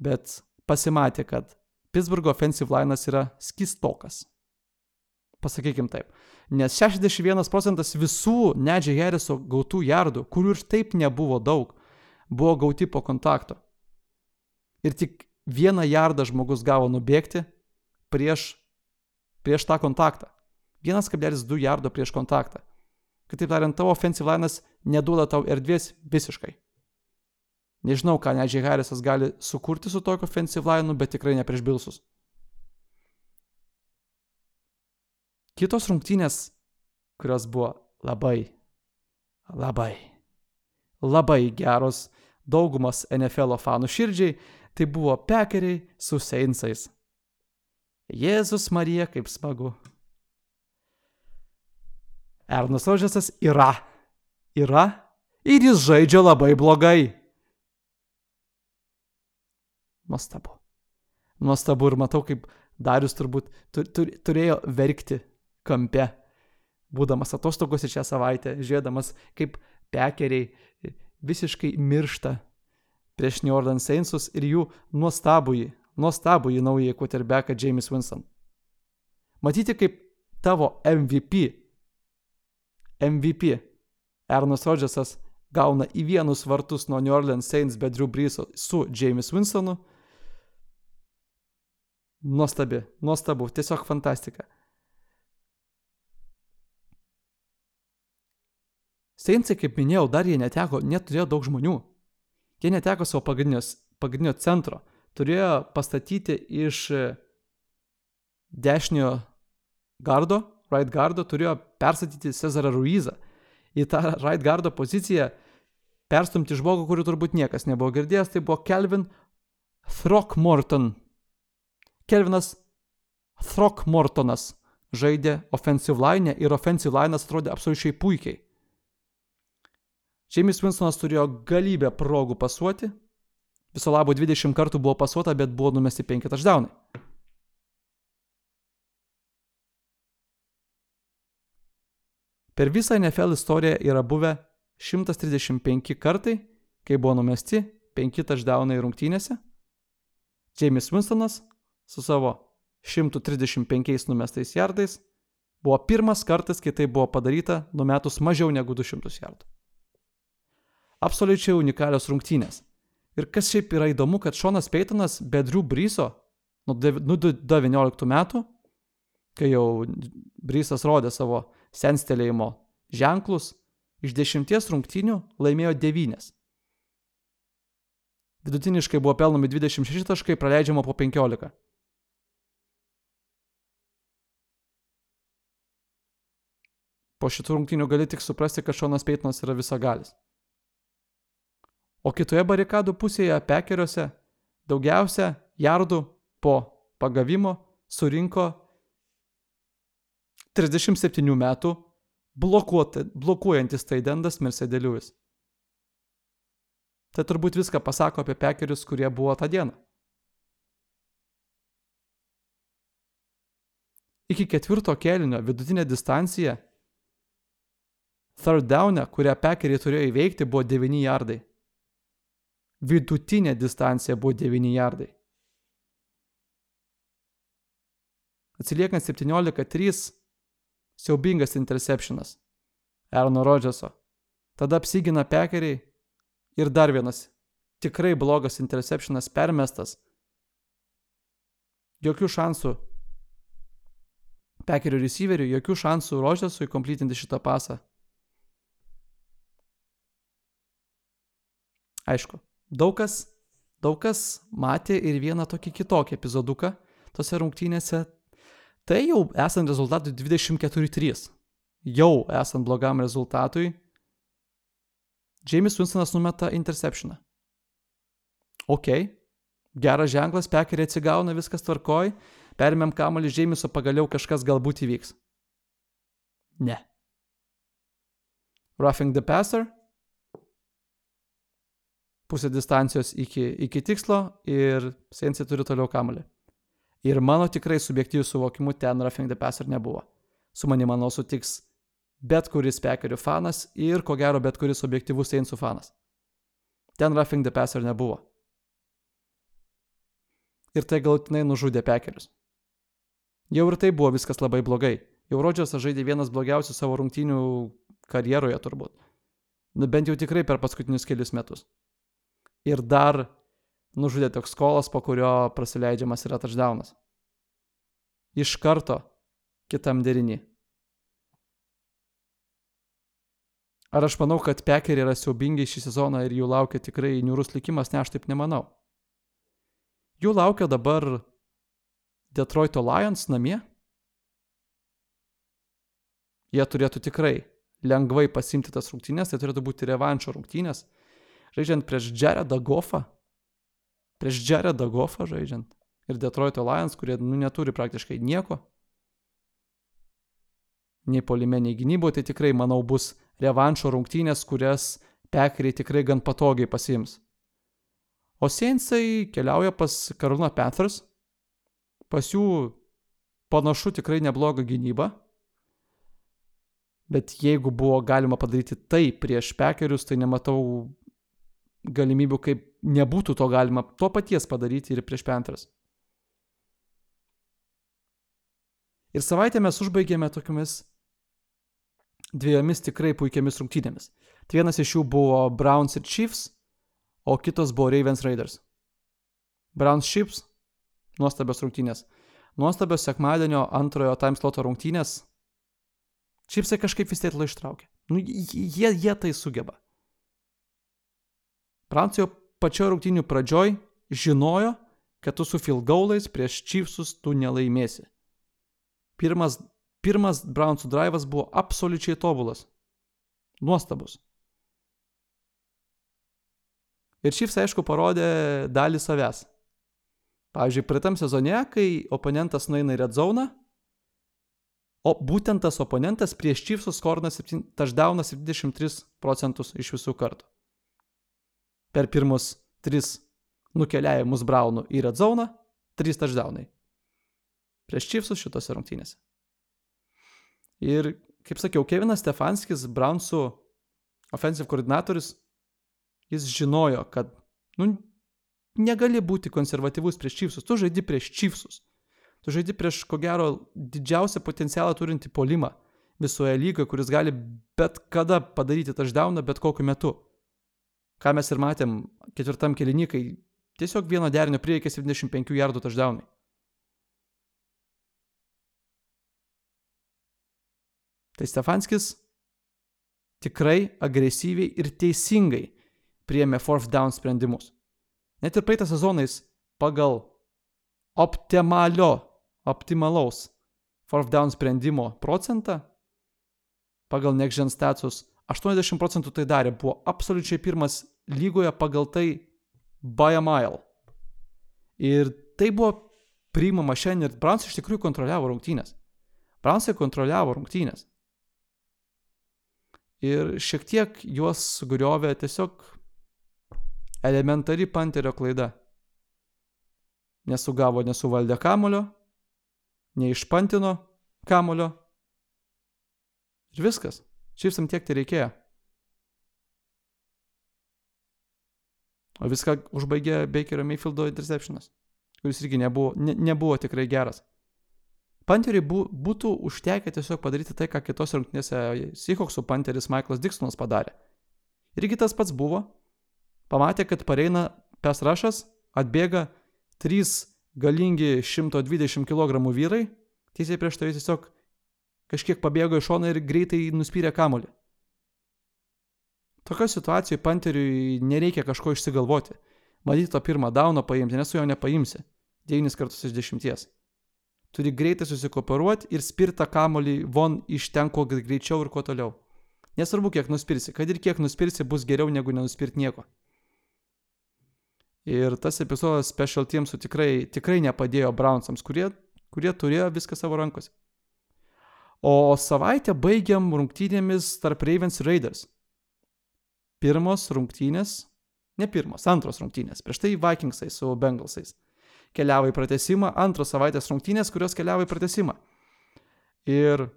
Bet pasimatė, kad Pittsburgh offensive line'as yra skistokas. Pasakykim taip. Nes 61 procentas visų Nedžiai Harriso gautų jardų, kurių ir taip nebuvo daug, buvo gauti po kontakto. Ir tik vieną jardą žmogus gavo nubėgti prieš, prieš tą kontaktą. 1,2 jardo prieš kontaktą. Kitaip tariant, tavo offensive line'as neduoda tau erdvės visiškai. Nežinau, ką Nedžiai Harrisas gali sukurti su tokiu offensive line'u, bet tikrai ne prieš Bilsus. Kitos rungtynės, kurios buvo labai, labai, labai geros daugumas NFL fanų širdžiai, tai buvo pekeriai su Seinsais. Jėzus Marija, kaip smagu. Ernas Rodžesas yra. Yra. Ir jis žaidžia labai blogai. Nuostabu. Nuostabu ir matau, kaip Darius turbūt tur, tur, turėjo verkti kampe, būdamas atostogose šią savaitę, žiūrėdamas, kaip pekeriai visiškai miršta prieš New Orleans Saintsus ir jų nuostabųjį, nuostabųjį naująjį quarterbacką James Winston. Matyti, kaip tavo MVP, MVP, Ernas Rodžesas gauna į vienus vartus nuo New Orleans Saints be Drew Breeso su James Winstonu, Nuostabi, nuostabu, tiesiog fantastika. Seinsai, kaip minėjau, dar jie neteko, neturėjo daug žmonių. Jie neteko savo pagrindinio centro. Turėjo pastatyti iš dešinio gardo, right gardo, turėjo perstatyti Cezarą Ruizą. Į tą right gardo poziciją perstumti žmogų, kurių turbūt niekas nebuvo girdėjęs, tai buvo Kelvin Throckmorton. Kelvinas Throckmortonas žaidė offensive line ir offensive line'as atrodė absoliučiai puikiai. James Winstonas turėjo galybę progų pasuoti. Viso labo 20 kartų buvo pasuota, bet buvo numesti 5 touchdownai. Per visą NFL istoriją yra buvę 135 kartai, kai buvo numesti 5 touchdownai rungtynėse. James Winstonas su savo 135 numestais jardais buvo pirmas kartas, kai tai buvo padaryta numetus mažiau negu 200 jardų. Absoliučiai unikalios rungtynės. Ir kas šiaip yra įdomu, kad Šonas Peitonas be Drew Bryso nuo 19 metų, kai jau Brysas rodė savo senstelėjimo ženklus, iš dešimties rungtynių laimėjo devynes. Vidutiniškai buvo pelnomi 26 taškai, praleidžiama po 15. Po šitų rungtynių gali tik suprasti, kad Šonas Peitonas yra visagalis. O kitoje barikadų pusėje, pekeriuose, daugiausia jardų po pagavimo surinko 37 metų blokuojantis taidendas Mercedeliuvis. Tai turbūt viską pasako apie pekerius, kurie buvo tą dieną. Iki ketvirto kelinio vidutinė distancija Third down'e, kurią pekeriai turėjo įveikti, buvo 9 jardai. Vidutinė distancija buvo 9 jardai. Atsiliekant 17-3, siaubingas interceptionas. Erno Rodžeso. Tada apsigina pekeriai ir dar vienas tikrai blogas interceptionas permestas. Jokių šansų pekerių receiverių, jokių šansų Rodžesui komplytinti šitą pasą. Aišku, daug kas, daug kas matė ir vieną tokį kitokį epizoduką tose rungtynėse. Tai jau esant rezultatui 24-3, jau esant blogam rezultatui, James Winstonas numeta interceptioną. Ok, geras ženklas, pekeriai atsigauna, viskas tvarkoj, perimėm kamalį Jameso, pagaliau kažkas galbūt įvyks. Ne. Roughing the passer pusė distancijos iki, iki tikslo ir Saintsai turi toliau kamuolį. Ir mano tikrai subjektyvių suvokimų ten roughing the passer nebuvo. Su manimi, manau, sutiks bet kuris pekerių fanas ir ko gero bet kuris objektyvus Saintsų fanas. Ten roughing the passer nebuvo. Ir tai galutinai nužudė pekerius. Jau ir tai buvo viskas labai blogai. Jau Rodžersas žaidė vienas blogiausių savo rungtynių karjeroje turbūt. Nu, bent jau tikrai per paskutinius kelius metus. Ir dar nužudė toks skolas, po kurio prasileidžiamas yra touchdownas. Iš karto kitam derinį. Ar aš manau, kad pekeriai yra siaubingi šį sezoną ir jų laukia tikrai niūrus likimas, ne aš taip nemanau. Jų laukia dabar Detroito Lions namie. Jie turėtų tikrai lengvai pasimti tas rungtynės, tai turėtų būti revanšo rungtynės. Žaidžiant prieš Jaredą Goffą. Prieš Jaredą Goffą žaidžiant. Ir Detroito Lions, kurie nu, neturi praktiškai nieko. Nei polime, nei gynyboje, tai tikrai, manau, bus revanšo rungtynės, kurias pekeriai tikrai gan patogiai pasiims. O Saintsai keliauja pas Karolina Panthers. Pas jų panašu tikrai neblogą gynybą. Bet jeigu buvo galima padaryti tai prieš pekerius, tai nematau galimybių, kaip nebūtų to galima to paties padaryti ir prieš Panthers. Ir savaitę mes užbaigėme tokiamis dviejomis tikrai puikiamis rungtynėmis. Tai vienas iš jų buvo Browns ir Chiefs, o kitos buvo Ravens Raiders. Browns Chiefs - nuostabios rungtynės. Nuostabios sekmadienio antrojo timesloto rungtynės. Chiefsai kažkaip vis tiek ištraukė. Nu, jie, jie tai sugeba. Browns jau pačio rungtynių pradžioj žinojo, kad tu su filgaulais prieš Chiefsus tu nelaimėsi. Pirmas pirmas Brownsų drivas buvo absoliučiai tobulas. Nuostabus. Ir Chiefs, aišku, parodė dalį savęs. Pavyzdžiui, praeitam sezone, kai oponentas nueina į red zone, o būtent tas oponentas prieš Chiefsus skorina touchdowną 73 procentus iš visų kartų. Per pirmus tris nukeliavimus Brownų į red zone, trys touchdownai. Prieš Chiefsus šitose rungtynėse. Ir, kaip sakiau, Kevinas Stefanskis, Brownsų offensive koordinatorius, jis žinojo, kad, nu, negali būti konservatyvus prieš Chiefsus, tu žaidi prieš Chiefsus. Tu žaidi prieš, ko gero, didžiausią potencialą turinti polimą visoje lygoje, kuris gali bet kada padaryti touchdowną bet kokiu metu. Ką mes ir matėm ketvirtam kelinikai, tiesiog vieno derinio prireikė 75 jardų touchdownai. Tai Stefanskis tikrai agresyviai ir teisingai priėmė fourth down sprendimus. Net ir praeitą sezonais pagal optimalio, optimalaus fourth down sprendimo procentą, pagal next-gen status 80 procentų tai darė, buvo absoliučiai pirmas lygoje pagal tai by a mile. Ir tai buvo priimama šiandien ir Browns iš tikrųjų kontroliavo rungtynės. Brownsai kontroliavo rungtynės ir šiek tiek juos sugriovė tiesiog elementari panterio klaida. Nesugavo, nesuvaldė kamulio, neišpantino kamulio. Ir viskas. Čipsam tiek tai reikėjo. O viską užbaigė Bakerio Mayfieldo interceptionas, kuris irgi nebuvo, ne, nebuvo tikrai geras. Panteriui bū, būtų užtekę tiesiog padaryti tai, ką kitose rungtynėse Seahawksų panteris Michaelas Dixonas padarė. Irgi tas pats buvo. Pamatė, kad pareina pes rašas, atbėga trys galingi 120 kg vyrai, tiesiai prieš tai tiesiog kažkiek pabėgo iš šono ir greitai nuspyrė kamolį. Tokio situacijoje panteriui nereikia kažko išsigalvoti. Matyti to pirmą dauną paimti, nes su jo nepaimsi. 9 kartus iš 10 turi greitai susikooperuoti ir spirtą kamolį von iš ten kuo greičiau ir kuo toliau. Nesvarbu, kiek nuspirsi, kad ir kiek nuspirsi, bus geriau negu nenuspirt nieko. Ir tas epizodas Special Teamsų tikrai, tikrai nepadėjo Brownsams, kurie, kurie turėjo viską savo rankose. O savaitę baigiam rungtynėmis tarp Ravens ir Raiders. Pirmos rungtynės Ne pirmos, antros rungtynės. Prieš tai Vikingsai su Bengalsais. Keliavo į pratesimą, antros savaitės rungtynės, kurios keliavo į pratesimą. Ir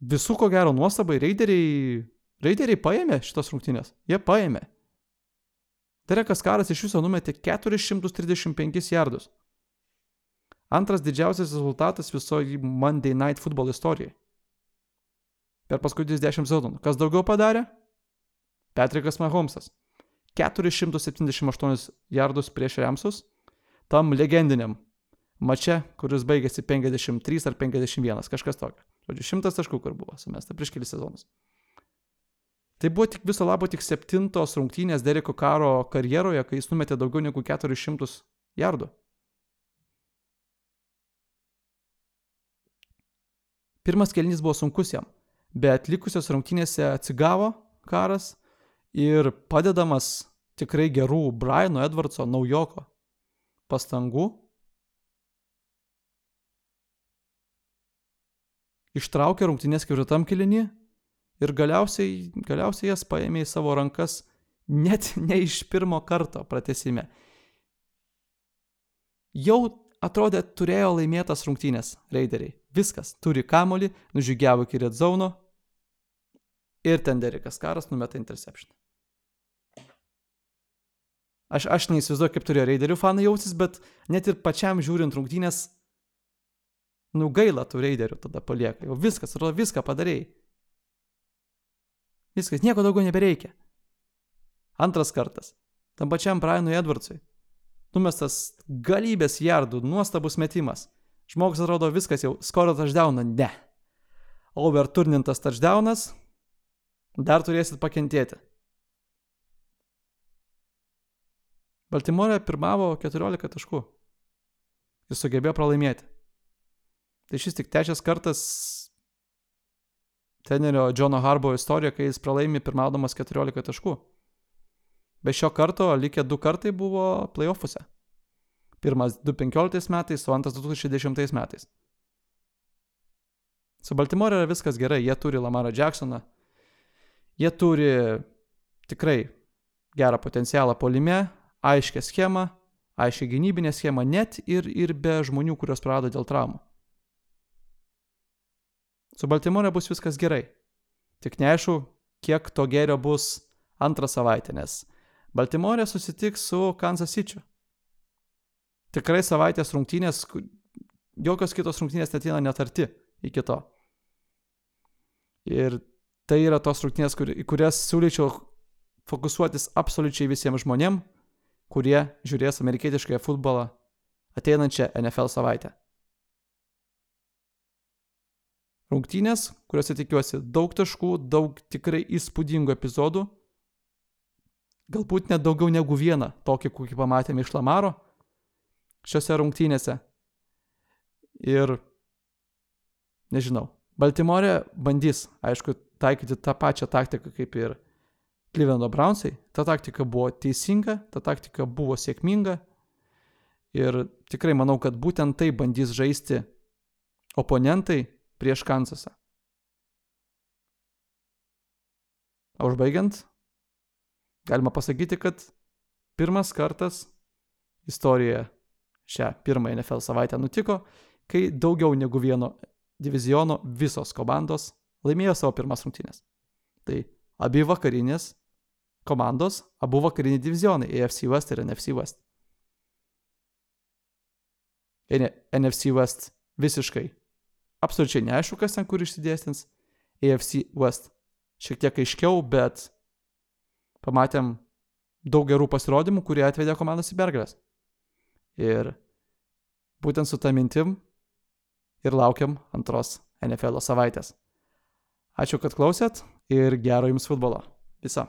visų ko gero nuostabai raideriai, raideriai paėmė šitos rungtynės. Jie paėmė. Derekas Karas iš viso numetė 435 jardus. Antras didžiausias rezultatas visoje Monday Night Football istorijoje. Per paskutinius 10 sezonų. Kas daugiau padarė? Patrikas Mahomesas. 478 jardus prieš Remsus. Tam legendiniam mače, kuris baigėsi 53 ar 51, kažkas tokio. Žodžiu, šimtas taškų, kur buvo sumesta prieš kelis sezonus. Tai buvo tik viso labo tik septintos rungtynės Dereko karo karjeroje, kai jis numetė daugiau negu 400 jardų. Pirmas kelnys buvo sunkus jam, bet likusios rungtynėse atsigavo karas ir padedamas tikrai gerų Briano Edwardso naujoko pastangų ištraukė rungtynės ketvirtam kilinį ir galiausiai, galiausiai jas paėmė į savo rankas net ne iš pirmo karto pratesime. Jau atrodė turėjo laimėtas rungtynės raideriai. Viskas, turi kamolį, nužygiavo iki red zauno ir ten Derikas Karas numeta interception. Aš, aš neįsivaizduoju, kaip turėjo raiderių fanai jausis, bet net ir pačiam žiūrint rungtynės, nu gaila tų raiderių tada palieka. Jau viskas, atrodo, viską padarėjai. Viskas, nieko daugiau nebereikia. Antras kartas. Tam pačiam Brianui Edwardsui. Numestas galybės jardų, nuostabus metimas. Žmogus atrodo viskas jau, skoro touchdowną, ne. Overturnintas touchdownas, dar turėsit pakentėti. Baltimorė pirmavo 14 taškų. Jis sugebėjo pralaimėti. Tai šis tik trečias kartas trenerio Džono Harbo istorija, kai jis pralaimi pirmaudamas 14 taškų. Be šio karto likę du kartai buvo playoffuose. Pirmas 2015 metais, o antras 2010 metais. Su Baltimore yra viskas gerai, jie turi Lamarą Jacksoną, jie turi tikrai gerą potencialą polime, aiškę schemą, aiškę gynybinę schemą, net ir, ir be žmonių, kurios prarado dėl traumų. Su Baltimore bus viskas gerai. Tik neaišku, kiek to gėrio bus antrą savaitę, nes Baltimore susitiks su Kansas City. Tikrai savaitės rungtynės, jokios kitos rungtynės netina net arti iki to. Ir tai yra tos rungtynės, kur, į kurias siūlyčiau fokusuotis absoliučiai visiems žmonėm, kurie žiūrės amerikietiškąją futbolą ateinančią NFL savaitę. Rungtynės, kuriuose tikiuosi daug taškų, daug tikrai įspūdingų epizodų. Galbūt net daugiau negu vieną, tokį, kokį pamatėme iš Lamaro šiuose rungtynėse. Ir nežinau, Baltimore bandys, aišku, taikyti tą pačią taktiką kaip ir Clevelando Brownsai. Ta taktika buvo teisinga, ta taktika buvo sėkminga. Ir tikrai manau, kad būtent tai bandys žaisti oponentai prieš Kansasą. O užbaigiant, galima pasakyti, kad pirmas kartas istorijoje šią pirmąją NFL savaitę nutiko, kai daugiau negu vieno diviziono visos komandos laimėjo savo pirmas rungtynės. Tai abi vakarinės komandos, abu vakariniai divizionai - AFC West ir NFC West. NFC West visiškai absoliučiai neaišku, kas ten kur išsidėstins. AFC West šiek tiek aiškiau, bet pamatėm daug gerų pasirodymų, kurie atvedė komandas į pergalės. Ir būtent su tą mintim ir laukiam antros NFL savaitės. Ačiū, kad klausėt ir gero jums futbolo. Visa.